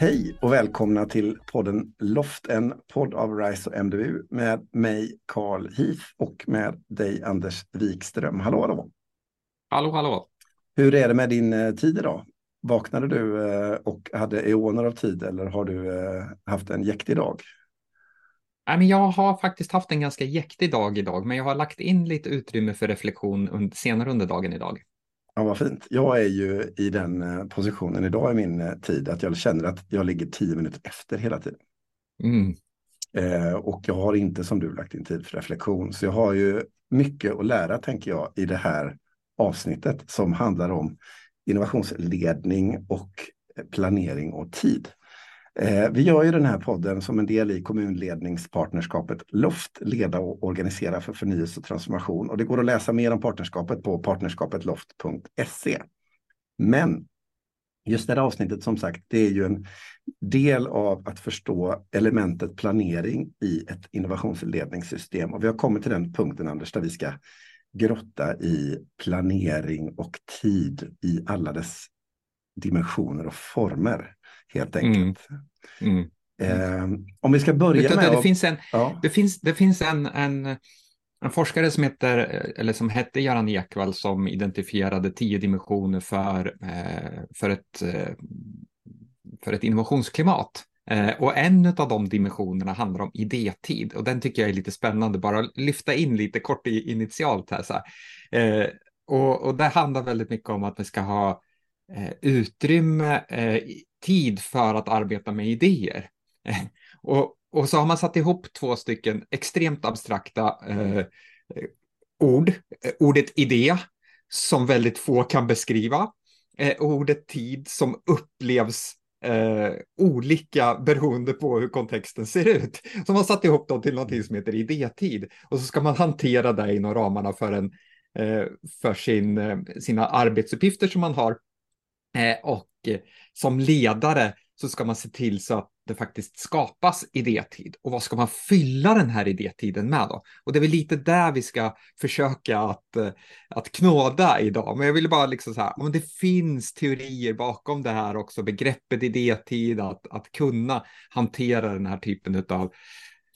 Hej och välkomna till podden Loft, en podd av RISE och MDU med mig Carl Heath och med dig Anders Wikström. Hallå, hallå! Hallå, hallå! Hur är det med din eh, tid idag? Vaknade du eh, och hade eoner av tid eller har du eh, haft en jäktig dag? Jag har faktiskt haft en ganska jäktig dag idag, men jag har lagt in lite utrymme för reflektion senare under dagen idag. Ja, vad fint. Jag är ju i den eh, positionen idag i min eh, tid att jag känner att jag ligger tio minuter efter hela tiden. Mm. Eh, och jag har inte som du lagt in tid för reflektion. Så jag har ju mycket att lära tänker jag i det här avsnittet som handlar om innovationsledning och planering och tid. Eh, vi gör ju den här podden som en del i kommunledningspartnerskapet LOFT, leda och organisera för förnyelse och transformation. Och det går att läsa mer om partnerskapet på partnerskapetloft.se. Men just det här avsnittet som sagt, det är ju en del av att förstå elementet planering i ett innovationsledningssystem. Och vi har kommit till den punkten, Anders, där vi ska grotta i planering och tid i alla dess dimensioner och former helt enkelt. Mm. Mm. Eh, om vi ska börja du, med... Det, finns en, ja. det finns, det finns en, en, en, forskare som heter, eller som hette Göran Ekvall som identifierade tio dimensioner för, eh, för, ett, eh, för ett innovationsklimat. Eh, och en av de dimensionerna handlar om idétid och den tycker jag är lite spännande, bara lyfta in lite kort initialt här. Så här. Eh, och, och det handlar väldigt mycket om att vi ska ha eh, utrymme, eh, tid för att arbeta med idéer. och, och så har man satt ihop två stycken extremt abstrakta eh, eh ord. Eh, ordet idé, som väldigt få kan beskriva. Eh, ordet tid, som upplevs eh, olika beroende på hur kontexten ser ut. Så man satt ihop dem till någonting som heter idétid. Och så ska man hantera det inom ramarna för, en, eh, för sin, eh, sina arbetsuppgifter som man har Eh, och eh, som ledare så ska man se till så att det faktiskt skapas idétid. Och vad ska man fylla den här idétiden med då? Och det är väl lite där vi ska försöka att, eh, att knåda idag. Men jag ville bara liksom så här, om det finns teorier bakom det här också, begreppet idétid, att, att kunna hantera den här typen av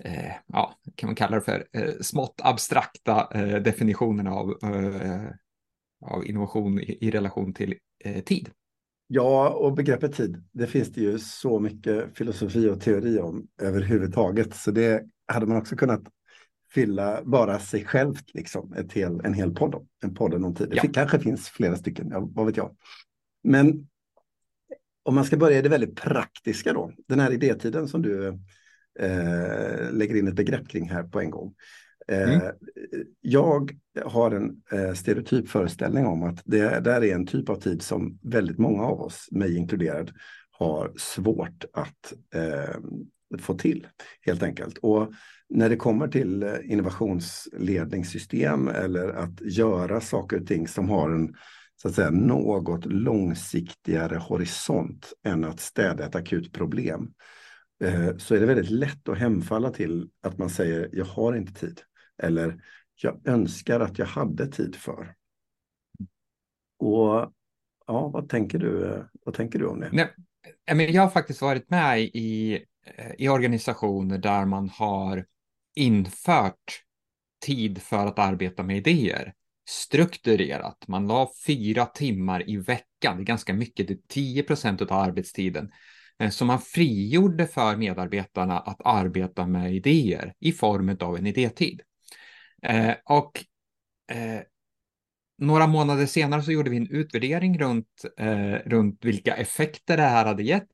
eh, ja, kan man kalla det för eh, smått abstrakta eh, definitionerna av, eh, av innovation i, i relation till tid. Ja, och begreppet tid, det finns det ju så mycket filosofi och teori om överhuvudtaget. Så det hade man också kunnat fylla bara sig självt, liksom, ett hel, en hel podd om. En podd om tid. Det ja. kanske finns flera stycken, ja, vad vet jag. Men om man ska börja i det väldigt praktiska då, den här idétiden som du eh, lägger in ett begrepp kring här på en gång. Mm. Eh, jag har en eh, stereotyp föreställning om att det där är en typ av tid som väldigt många av oss, mig inkluderad, har svårt att eh, få till helt enkelt. Och när det kommer till eh, innovationsledningssystem eller att göra saker och ting som har en så att säga, något långsiktigare horisont än att städa ett akut problem så är det väldigt lätt att hemfalla till att man säger jag har inte tid. Eller jag önskar att jag hade tid för. Och ja, vad tänker du, vad tänker du om det? Nej, jag har faktiskt varit med i, i organisationer där man har infört tid för att arbeta med idéer strukturerat. Man la fyra timmar i veckan, det är ganska mycket, det är 10 procent av arbetstiden. Eh, så man frigjorde för medarbetarna att arbeta med idéer i form av en idétid. Eh, och eh, några månader senare så gjorde vi en utvärdering runt, eh, runt vilka effekter det här hade gett.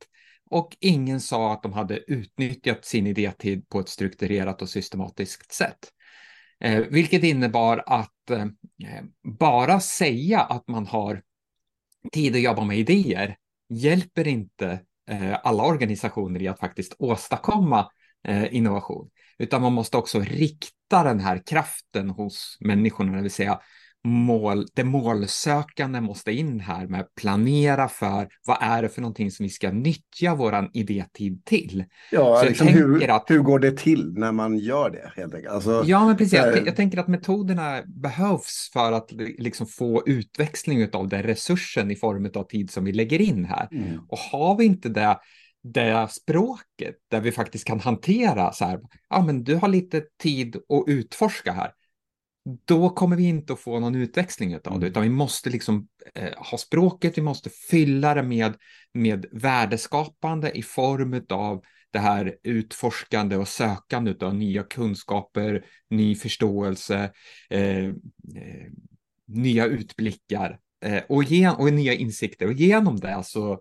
Och ingen sa att de hade utnyttjat sin idétid på ett strukturerat och systematiskt sätt. Eh, vilket innebar att eh, bara säga att man har tid att jobba med idéer hjälper inte eh, alla organisationer i att faktiskt åstadkomma eh, innovation utan man måste också rikta den här kraften hos människorna, det vill säga mål, det målsökande måste in här med planera för vad är det för någonting som vi ska nyttja våran idétid till. Ja, liksom hur, att, hur går det till när man gör det helt enkelt? Alltså, ja, men precis. Jag, jag, tänker att metoderna behövs för att liksom få utväxling av den resursen i form av tid som vi lägger in här. Mm. Och har vi inte det det språket där vi faktiskt kan hantera så här, ja men du har lite tid att utforska här. Då kommer vi inte att få någon utväxling av det, mm. utan vi måste liksom eh, ha språket, vi måste fylla det med, med värdeskapande i form av det här utforskande och sökande av nya kunskaper, ny förståelse, eh, eh, nya utblickar eh, och, gen, och nya insikter. Och genom det så,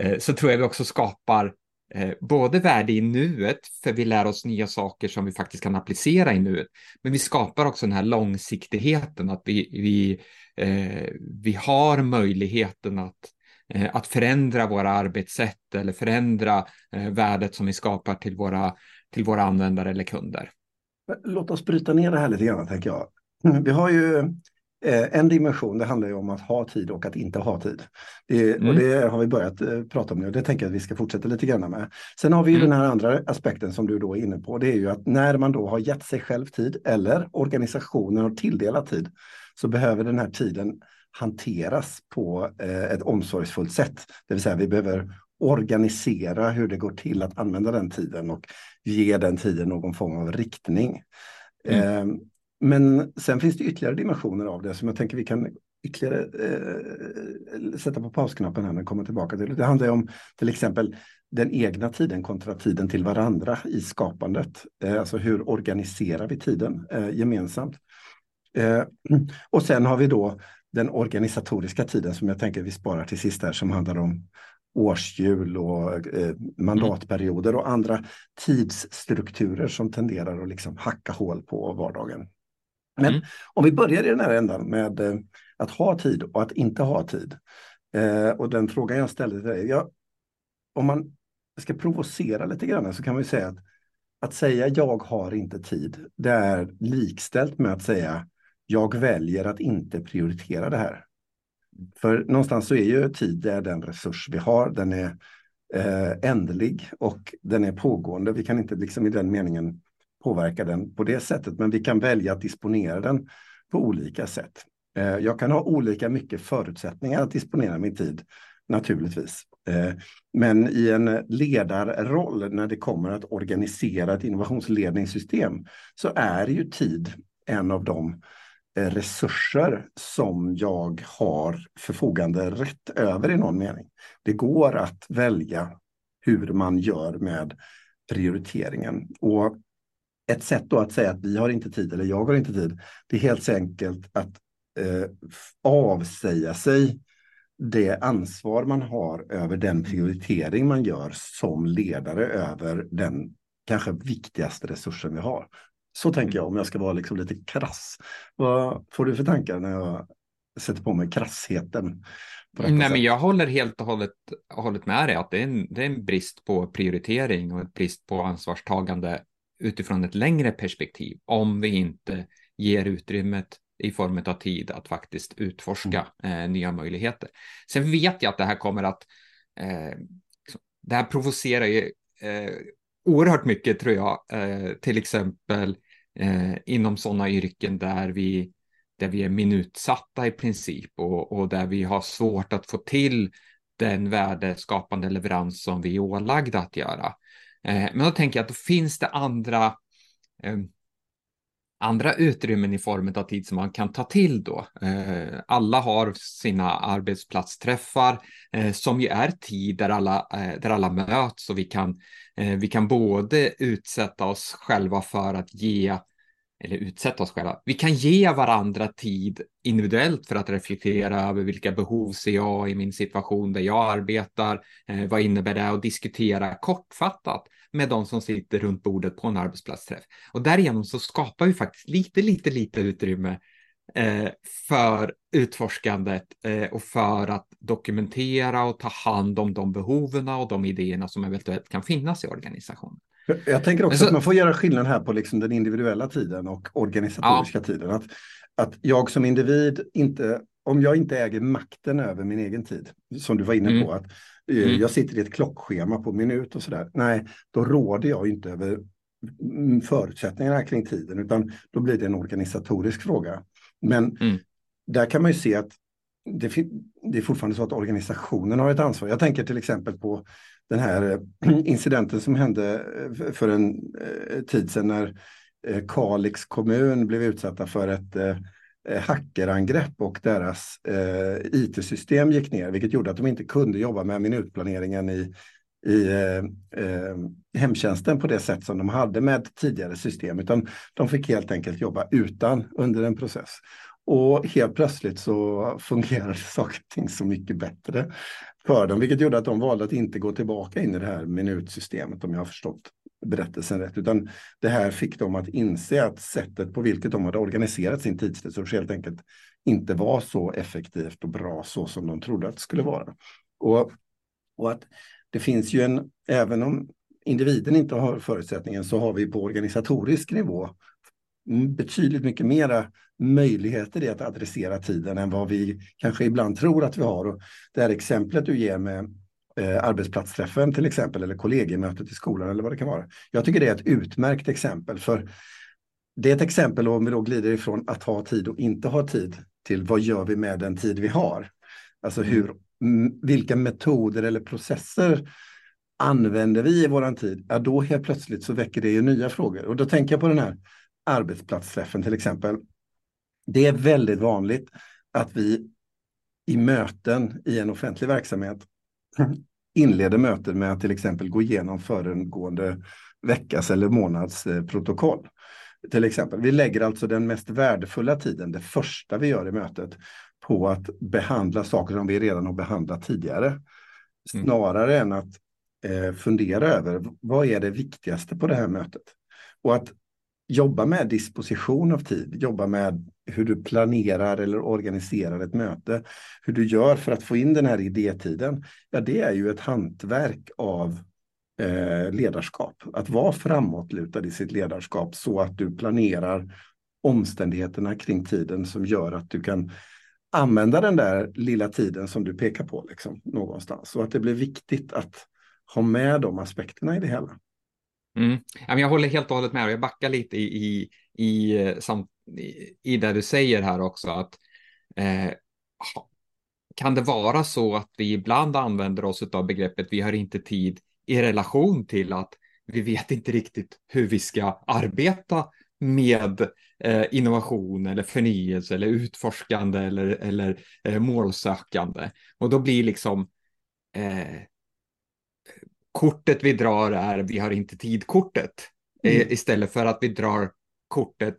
Eh, så tror jag vi också skapar eh, både värde i nuet, för vi lär oss nya saker som vi faktiskt kan applicera i nuet, men vi skapar också den här långsiktigheten, att vi, vi, eh, vi har möjligheten att att förändra våra arbetssätt eller förändra värdet som vi skapar till våra, till våra användare eller kunder. Låt oss bryta ner det här lite grann, tänker jag. Mm, vi har ju en dimension, det handlar ju om att ha tid och att inte ha tid. Det, mm. Och det har vi börjat prata om nu och det tänker jag att vi ska fortsätta lite grann med. Sen har vi ju mm. den här andra aspekten som du då är inne på. Det är ju att när man då har gett sig själv tid eller organisationen har tilldelat tid så behöver den här tiden hanteras på eh, ett omsorgsfullt sätt. Det vill säga vi behöver organisera hur det går till att använda den tiden och ge den tiden någon form av riktning. Mm. Men sen finns det ytterligare dimensioner av det som jag tänker vi kan ytterligare eh, sätta på pausknappen här när vi kommer tillbaka till. Det handlar om till exempel den egna tiden kontra tiden till varandra i skapandet. Eh, alltså hur organiserar vi tiden eh, gemensamt? Eh, och sen har vi då den organisatoriska tiden som jag tänker vi sparar till sist här som handlar om årshjul och eh, mandatperioder och andra tidsstrukturer som tenderar att liksom hacka hål på vardagen. Men mm. om vi börjar i den här ändan med eh, att ha tid och att inte ha tid. Eh, och den frågan jag ställde till dig, ja, om man ska provocera lite grann så kan man säga att att säga jag har inte tid, det är likställt med att säga jag väljer att inte prioritera det här. För någonstans så är ju tid det är den resurs vi har. Den är eh, ändlig och den är pågående. Vi kan inte liksom i den meningen påverka den på det sättet, men vi kan välja att disponera den på olika sätt. Eh, jag kan ha olika mycket förutsättningar att disponera min tid, naturligtvis. Eh, men i en ledarroll när det kommer att organisera ett innovationsledningssystem så är ju tid en av de eh, resurser som jag har förfogande rätt över i någon mening. Det går att välja hur man gör med prioriteringen. Och ett sätt då att säga att vi har inte tid eller jag har inte tid, det är helt enkelt att eh, avsäga sig det ansvar man har över den prioritering man gör som ledare över den kanske viktigaste resursen vi har. Så tänker jag om jag ska vara liksom lite krass. Vad får du för tankar när jag sätter på mig krassheten? Nej, men jag håller helt och hållet, hållet med dig att det är, en, det är en brist på prioritering och en brist på ansvarstagande utifrån ett längre perspektiv om vi inte ger utrymmet i form av tid att faktiskt utforska mm. eh, nya möjligheter. Sen vet jag att det här kommer att eh, det här provocerar ju eh, oerhört mycket tror jag, eh, till exempel eh, inom sådana yrken där vi, där vi är minutsatta i princip och, och där vi har svårt att få till den värdeskapande leverans som vi är ålagda att göra. Eh, men då tänker jag att då finns det andra eh, andra utrymmen i form av tid som man kan ta till då. Eh, alla har sina arbetsplatsträffar eh, som ju är tid där alla, eh, där alla möts och vi kan, eh, vi kan både utsätta oss själva för att ge eller utsätta oss själva. Vi kan ge varandra tid individuellt för att reflektera över vilka behov ser jag i min situation där jag arbetar. Eh, vad innebär det? Och diskutera kortfattat med de som sitter runt bordet på en arbetsplatsträff. Och därigenom så skapar vi faktiskt lite, lite, lite utrymme eh, för utforskandet eh, och för att dokumentera och ta hand om de behoven och de idéerna som eventuellt kan finnas i organisationen. Jag tänker också så, att man får göra skillnad här på liksom den individuella tiden och organisatoriska ja. tiden. Att, att jag som individ inte, om jag inte äger makten över min egen tid, som du var inne mm. på, att eh, mm. jag sitter i ett klockschema på minut och sådär. Nej, då råder jag inte över förutsättningarna kring tiden, utan då blir det en organisatorisk fråga. Men mm. där kan man ju se att det, det, är fortfarande så att organisationen har ett ansvar. Jag tänker till exempel på den här eh, incidenten som hände eh, för en eh, tid sedan när Kalix kommun blev utsatta för ett hackerangrepp och deras IT-system gick ner, vilket gjorde att de inte kunde jobba med minutplaneringen i, i eh, hemtjänsten på det sätt som de hade med tidigare system, utan de fick helt enkelt jobba utan under en process. Och helt plötsligt så fungerade saker och ting så mycket bättre för dem, vilket gjorde att de valde att inte gå tillbaka in i det här minutsystemet om jag har förstått berättelsen rätt, utan det här fick dem att inse att sättet på vilket de hade organiserat sin tidsresurs helt enkelt inte var så effektivt och bra så som de trodde att det skulle vara. Och, och att det finns ju en, även om individen inte har förutsättningen så har vi på organisatorisk nivå betydligt mycket mera möjligheter i att adressera tiden än vad vi kanske ibland tror att vi har. Och det här exemplet du ger med eh, arbetsplatsträffen till exempel eller kollegiemötet i skolan eller vad det kan vara. Jag tycker det är ett utmärkt exempel för det är ett exempel om vi då glider ifrån att ha tid och inte ha tid till vad gör vi med den tid vi har? Alltså mm. hur, vilka metoder eller processer använder vi i våran tid? Ja, då helt plötsligt så väcker det ju nya frågor. Och då tänker jag på den här arbetsplatsträffen till exempel. Det är väldigt vanligt att vi i möten i en offentlig verksamhet inleder möten med att till exempel gå igenom föregående veckas eller månads eh, protokoll. Till exempel, vi lägger alltså den mest värdefulla tiden, det första vi gör i mötet, på att behandla saker som vi redan har behandlat tidigare. Mm. Snarare mm. än att eh, fundera över vad är det viktigaste på det här mötet. Och att jobba med disposition av tid, jobba med hur du planerar eller organiserar ett möte, hur du gör för att få in den här idétiden, ja det är ju ett hantverk av eh, ledarskap. Att vara framåtlutad i sitt ledarskap så att du planerar omständigheterna kring tiden som gör att du kan använda den där lilla tiden som du pekar på liksom, någonstans. och att det blir viktigt att ha med de aspekterna i det hela. Mm. Jag håller helt och hållet med och jag backar lite i, i, i, eh, i, i det du säger här också. att eh, Kan det vara så att vi ibland använder oss av begreppet vi har inte tid i relation till att vi vet inte riktigt hur vi ska arbeta med eh, innovation eller förnyelse eller utforskande eller, eller eh, målsökande. Och då blir liksom eh, kortet vi drar är vi har inte tid-kortet eh, mm. istället för att vi drar kortet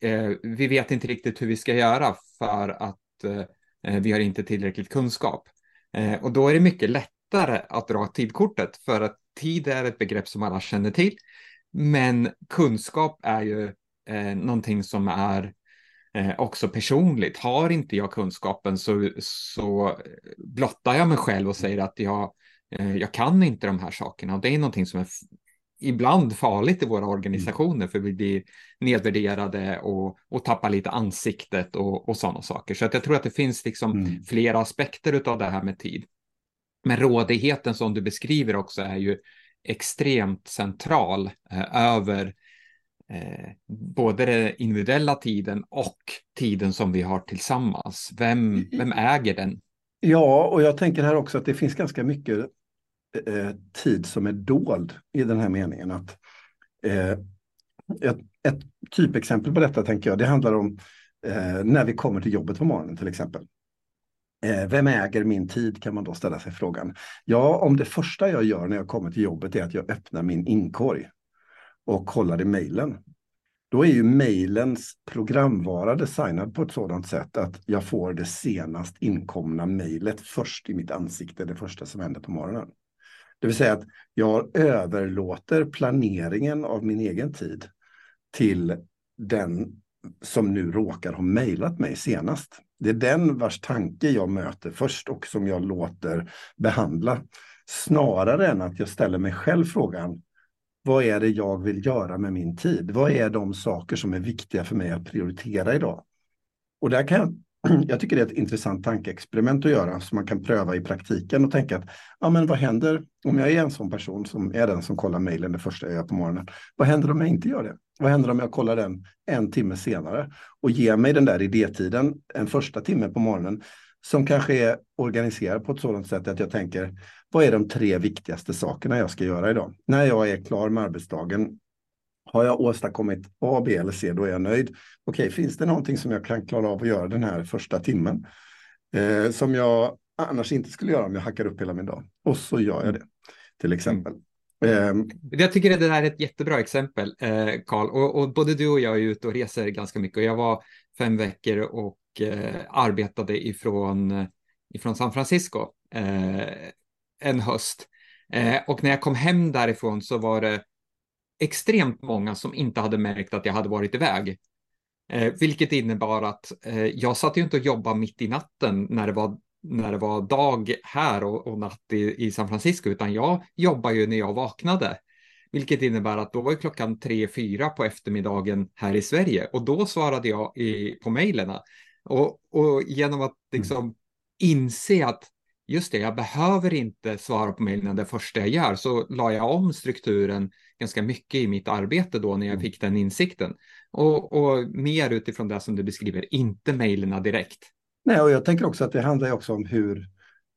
eh, vi vet inte riktigt hur vi ska göra för att eh, vi har inte tillräckligt kunskap. och då är det mycket lättare att dra tidkortet för att tid är ett begrepp som alla känner till. Men kunskap är ju eh, någonting som är eh, också personligt. Har inte jag kunskapen så, så blottar jag mig själv och säger att jag Eh, jag kan inte de här sakerna och det är någonting som är ibland farligt i våra organisationer för vi blir nedvärderade och, och tappar lite ansiktet och, och sådana saker. Så att jag tror att det finns liksom mm. flera aspekter av det här med tid. Men rådigheten som du beskriver också är ju extremt central eh, över eh, både den individuella tiden och tiden som vi har tillsammans. Vem, vem äger den? Ja, och jag tänker här också att det finns ganska mycket eh, tid som är dold i den här meningen. Att, eh, ett, ett typexempel på detta tänker jag, det handlar om eh, när vi kommer till jobbet på morgonen till exempel. Eh, vem äger min tid kan man då ställa sig frågan. Ja, om det första jag gör när jag kommer till jobbet är att jag öppnar min inkorg och kollar i mejlen då är ju mejlens programvara designad på ett sådant sätt att jag får det senast inkomna mejlet först i mitt ansikte, det första som händer på morgonen. Det vill säga att jag överlåter planeringen av min egen tid till den som nu råkar ha mejlat mig senast. Det är den vars tanke jag möter först och som jag låter behandla. Snarare än att jag ställer mig själv frågan, vad är det jag vill göra med min tid? Vad är de saker som är viktiga för mig att prioritera idag? Och där kan jag, jag tycker det är ett intressant tankeexperiment att göra som man kan pröva i praktiken och tänka att ja, men vad händer om jag är en sån person som är den som kollar mejlen det första jag gör på morgonen? Vad händer om jag inte gör det? Vad händer om jag kollar den en timme senare och ger mig den där idétiden en första timme på morgonen som kanske är organiserad på ett sådant sätt att jag tänker, vad är de tre viktigaste sakerna jag ska göra idag? När jag är klar med arbetsdagen, har jag åstadkommit A, B eller C, då är jag nöjd. Okej, finns det någonting som jag kan klara av att göra den här första timmen? Eh, som jag annars inte skulle göra om jag hackar upp hela min dag. Och så gör jag det, till exempel. Mm. Jag tycker att det där är ett jättebra exempel, Karl. Eh, och, och, både du och jag är ute och reser ganska mycket. Och jag var fem veckor och eh, arbetade ifrån, ifrån San Francisco eh, en höst. Eh, och när jag kom hem därifrån så var det extremt många som inte hade märkt att jag hade varit iväg. Eh, vilket innebar att eh, jag satt ju inte och jobbade mitt i natten när det var när det var dag här och, och natt i, i, San Francisco, utan jag jobbar ju när jag vaknade. Vilket innebär att då var klockan tre, fyra på eftermiddagen här i Sverige och då svarade jag i, på mejlen. Och, och, genom att liksom mm. inse att just det, jag behöver inte svara på mejlen det första jag gör, så la jag om strukturen ganska mycket i mitt arbete då när jag mm. fick den insikten. Och, och mer utifrån det som du beskriver, inte mejlen direkt. Nej, och jag tänker också att det handlar också om hur,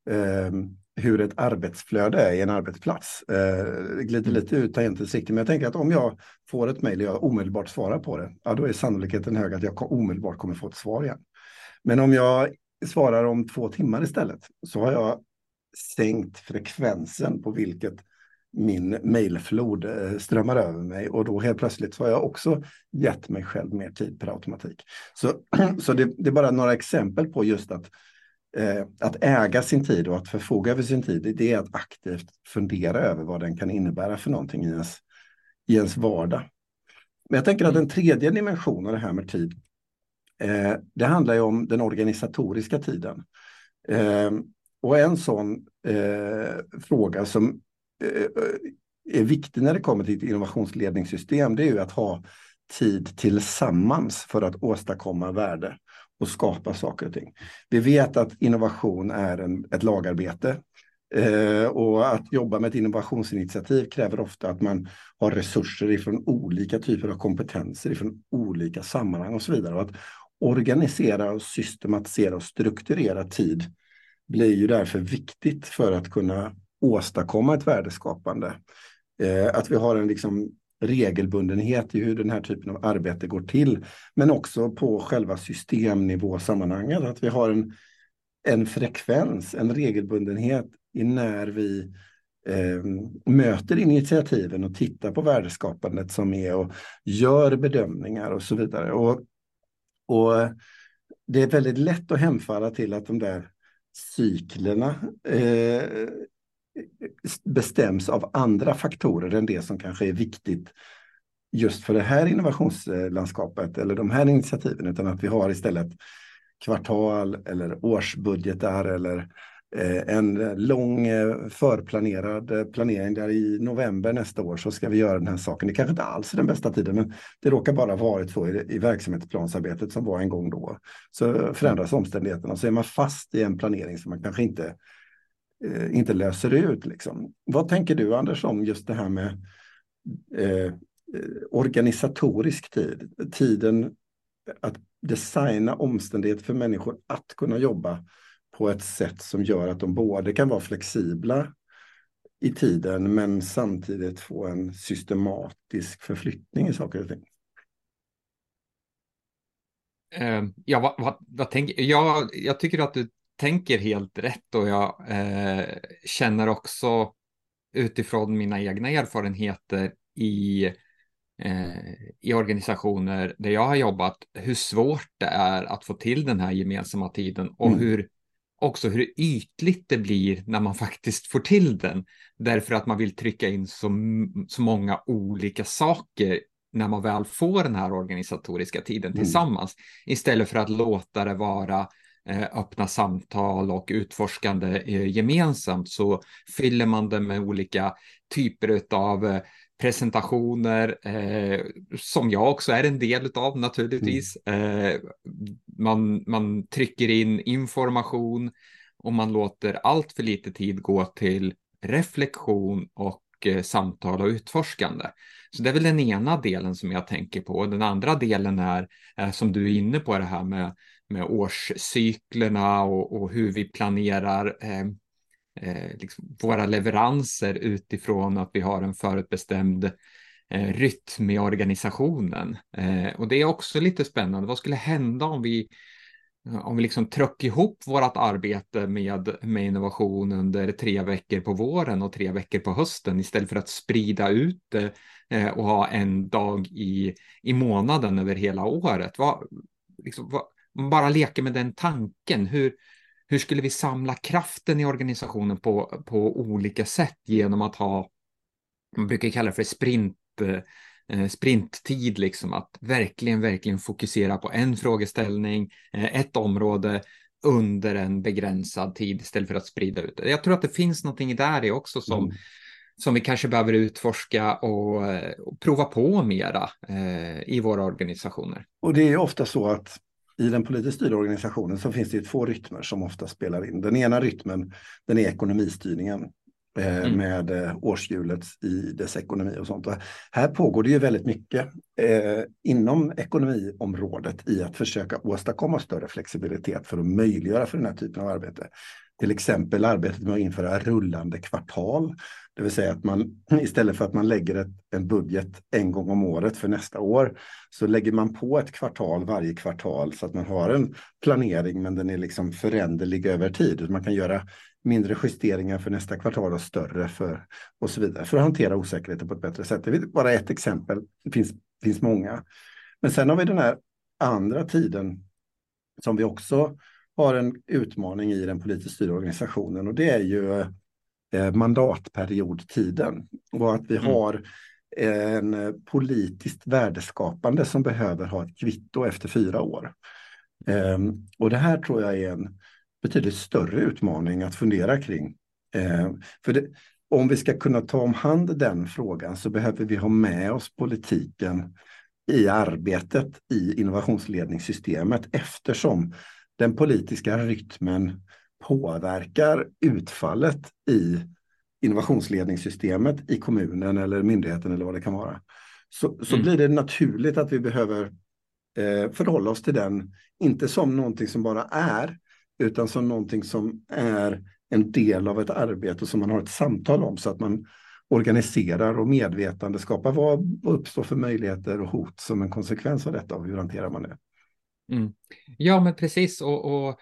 eh, hur ett arbetsflöde är i en arbetsplats. Eh, glider mm. lite ut tangentens men jag tänker att om jag får ett mejl och jag omedelbart svarar på det, ja, då är sannolikheten hög att jag omedelbart kommer få ett svar igen. Men om jag svarar om två timmar istället, så har jag sänkt frekvensen på vilket min mejlflod eh, strömmar över mig och då helt plötsligt så har jag också gett mig själv mer tid per automatik. Så, så det, det är bara några exempel på just att, eh, att äga sin tid och att förfoga över sin tid. Det är att aktivt fundera över vad den kan innebära för någonting i ens, i ens vardag. Men jag tänker att den tredje dimensionen av det här med tid, eh, det handlar ju om den organisatoriska tiden. Eh, och en sån eh, fråga som Eh, eh, är viktig när det kommer till ett innovationsledningssystem, det är ju att ha tid tillsammans för att åstadkomma värde och skapa saker och ting. Vi vet att innovation är en, ett lagarbete eh, och att jobba med ett innovationsinitiativ kräver ofta att man har resurser ifrån olika typer av kompetenser, ifrån olika sammanhang och så vidare. Och att organisera, och systematisera och strukturera tid blir ju därför viktigt för att kunna åstadkomma ett värdeskapande. Eh, att vi har en liksom regelbundenhet i hur den här typen av arbete går till, men också på själva systemnivå sammanhanget, att vi har en, en frekvens, en regelbundenhet i när vi eh, möter initiativen och tittar på värdeskapandet som är och gör bedömningar och så vidare. Och, och det är väldigt lätt att hemfalla till att de där cyklerna eh, bestäms av andra faktorer än det som kanske är viktigt just för det här innovationslandskapet eller de här initiativen, utan att vi har istället kvartal eller årsbudgetar eller eh, en lång eh, förplanerad eh, planering där i november nästa år så ska vi göra den här saken. Det kanske inte alls är den bästa tiden, men det råkar bara varit så i, i verksamhetsplansarbetet som var en gång då. Så förändras omständigheterna så är man fast i en planering som man kanske inte eh, inte löser ut. Liksom. Vad tänker du Anders om just det här med eh, organisatorisk tid? Tiden att designa omständigheter för människor att kunna jobba på ett sätt som gör att de både kan vara flexibla i tiden men samtidigt få en systematisk förflyttning i saker och ting. Eh, ja, vad, vad, vad tänker jag? Jag tycker att du tänker helt rätt och jag eh, känner också utifrån mina egna erfarenheter i, eh, i organisationer där jag har jobbat hur svårt det är att få till den här gemensamma tiden och mm. hur också hur ytligt det blir när man faktiskt får till den. Därför att man vill trycka in så, så många olika saker när man väl får den här organisatoriska tiden mm. tillsammans. Istället för att låta det vara öppna samtal och utforskande eh, gemensamt så fyller man det med olika typer av eh, presentationer eh, som jag också är en del av naturligtvis. Mm. Eh, man, man trycker in information och man låter allt för lite tid gå till reflektion och och eh, samtal och utforskande. Så det är väl den ena delen som jag tänker på. Den andra delen är, är som du är inne på, det här med, med årscyklerna och, och hur vi planerar eh, eh, liksom våra leveranser utifrån att vi har en förutbestämd eh, rytm i organisationen. Eh, och det är också lite spännande. Vad skulle hända om vi om vi liksom trycker ihop vårt arbete med, med innovation under tre veckor på våren och tre veckor på hösten istället för att sprida ut det eh, och ha en dag i, i månaden över hela året. Vad, liksom, vad, bara leker med den tanken. Hur, hur skulle vi samla kraften i organisationen på, på olika sätt genom att ha, man brukar kalla det för sprint, eh, sprinttid, liksom att verkligen, verkligen fokusera på en frågeställning, eh, ett område under en begränsad tid istället för att sprida ut det. Jag tror att det finns någonting där i också som, mm. som vi kanske behöver utforska och, och prova på mera eh, i våra organisationer. Och det är ofta så att i den politiskt styrda organisationen så finns det två rytmer som ofta spelar in. Den ena rytmen, den är ekonomistyrningen eh, mm. med eh, årshjulet i dess ekonomi och sånt. Och här pågår det ju väldigt mycket eh, inom ekonomiområdet i att försöka åstadkomma större flexibilitet för att möjliggöra för den här typen av arbete. Till exempel arbetet med att införa rullande kvartal. Det vill säga att man istället för att man lägger ett, en budget en gång om året för nästa år så lägger man på ett kvartal varje kvartal så att man har en planering men den är liksom föränderlig över tid. Man kan göra mindre justeringar för nästa kvartal och större för och så vidare för att hantera osäkerheten på ett bättre sätt. Det är bara ett exempel. Det finns, finns många. Men sen har vi den här andra tiden som vi också har en utmaning i den politiskt styrda organisationen och det är ju eh, mandatperiodtiden och att vi mm. har en politiskt värdeskapande som behöver ha ett kvitto efter fyra år. Um, och det här tror jag är en betydligt större utmaning att fundera kring. Um, för det, om vi ska kunna ta om hand den frågan så behöver vi ha med oss politiken i arbetet i innovationsledningssystemet eftersom den politiska rytmen påverkar utfallet i innovationsledningssystemet i kommunen eller myndigheten eller vad det kan vara. Så, så mm. blir det naturligt att vi behöver eh, förhålla oss till den, inte som någonting som bara är, utan som någonting som är en del av ett arbete som man har ett samtal om så att man organiserar och medvetande skapar vad uppstår för möjligheter och hot som en konsekvens av detta och hur hanterar man det? Mm. Ja, men precis. Och, och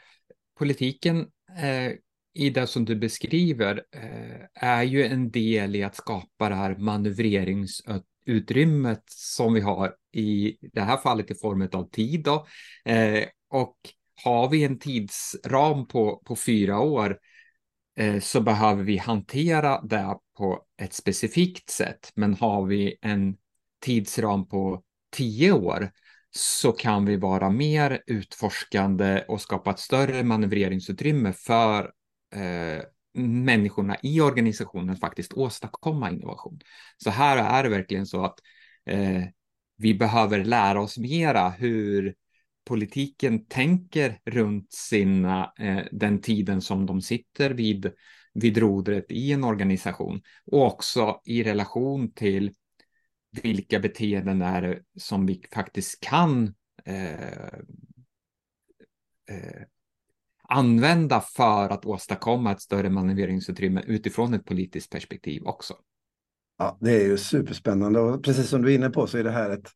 politiken eh, i det som du beskriver eh, är ju en del i att skapa det här manövreringsutrymmet som vi har i det här fallet i form av tid. Då. Eh, och har vi en tidsram på, på fyra år eh, så behöver vi hantera det på ett specifikt sätt. Men har vi en tidsram på tio år så kan vi vara mer utforskande och skapa ett större manövreringsutrymme för eh, människorna i organisationen att faktiskt åstadkomma innovation. Så här är det verkligen så att eh, vi behöver lära oss mera hur politiken tänker runt sina, eh, den tiden som de sitter vid, vid rodret i en organisation och också i relation till vilka beteenden är det som vi faktiskt kan eh, eh, använda för att åstadkomma ett större manövreringsutrymme utifrån ett politiskt perspektiv också. Ja, det är ju superspännande och precis som du är inne på så är det här ett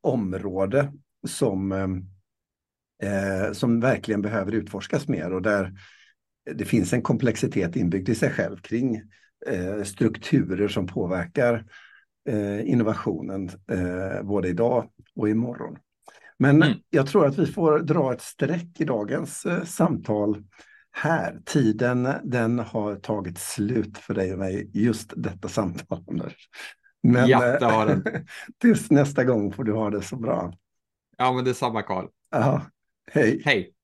område som, eh, eh, som verkligen behöver utforskas mer och där det finns en komplexitet inbyggd i sig själv kring eh, strukturer som påverkar eh, innovationen eh, både idag och imorgon. Men mm. jag tror att vi får dra ett streck i dagens eh, samtal här. Tiden den har tagit slut för dig och mig, just detta samtal. Men ja, det har den. tills nästa gång får du ha det så bra. Ja, men detsamma Karl. Ja, hej. Hej.